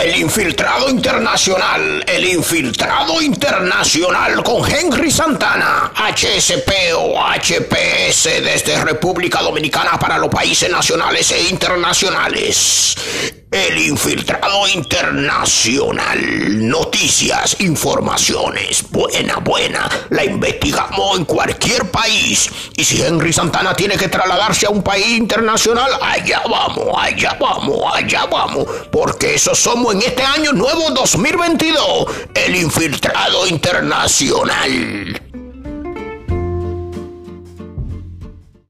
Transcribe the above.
El infiltrado internacional, el infiltrado internacional con Henry Santana, HSP o HPS desde República Dominicana para los países nacionales e internacionales. El infiltrado internacional. Noticias, informaciones. Buena, buena. La investigamos en cualquier país. Y si Henry Santana tiene que trasladarse a un país internacional, allá vamos, allá vamos, allá vamos. Porque eso somos en este año nuevo 2022. El infiltrado internacional.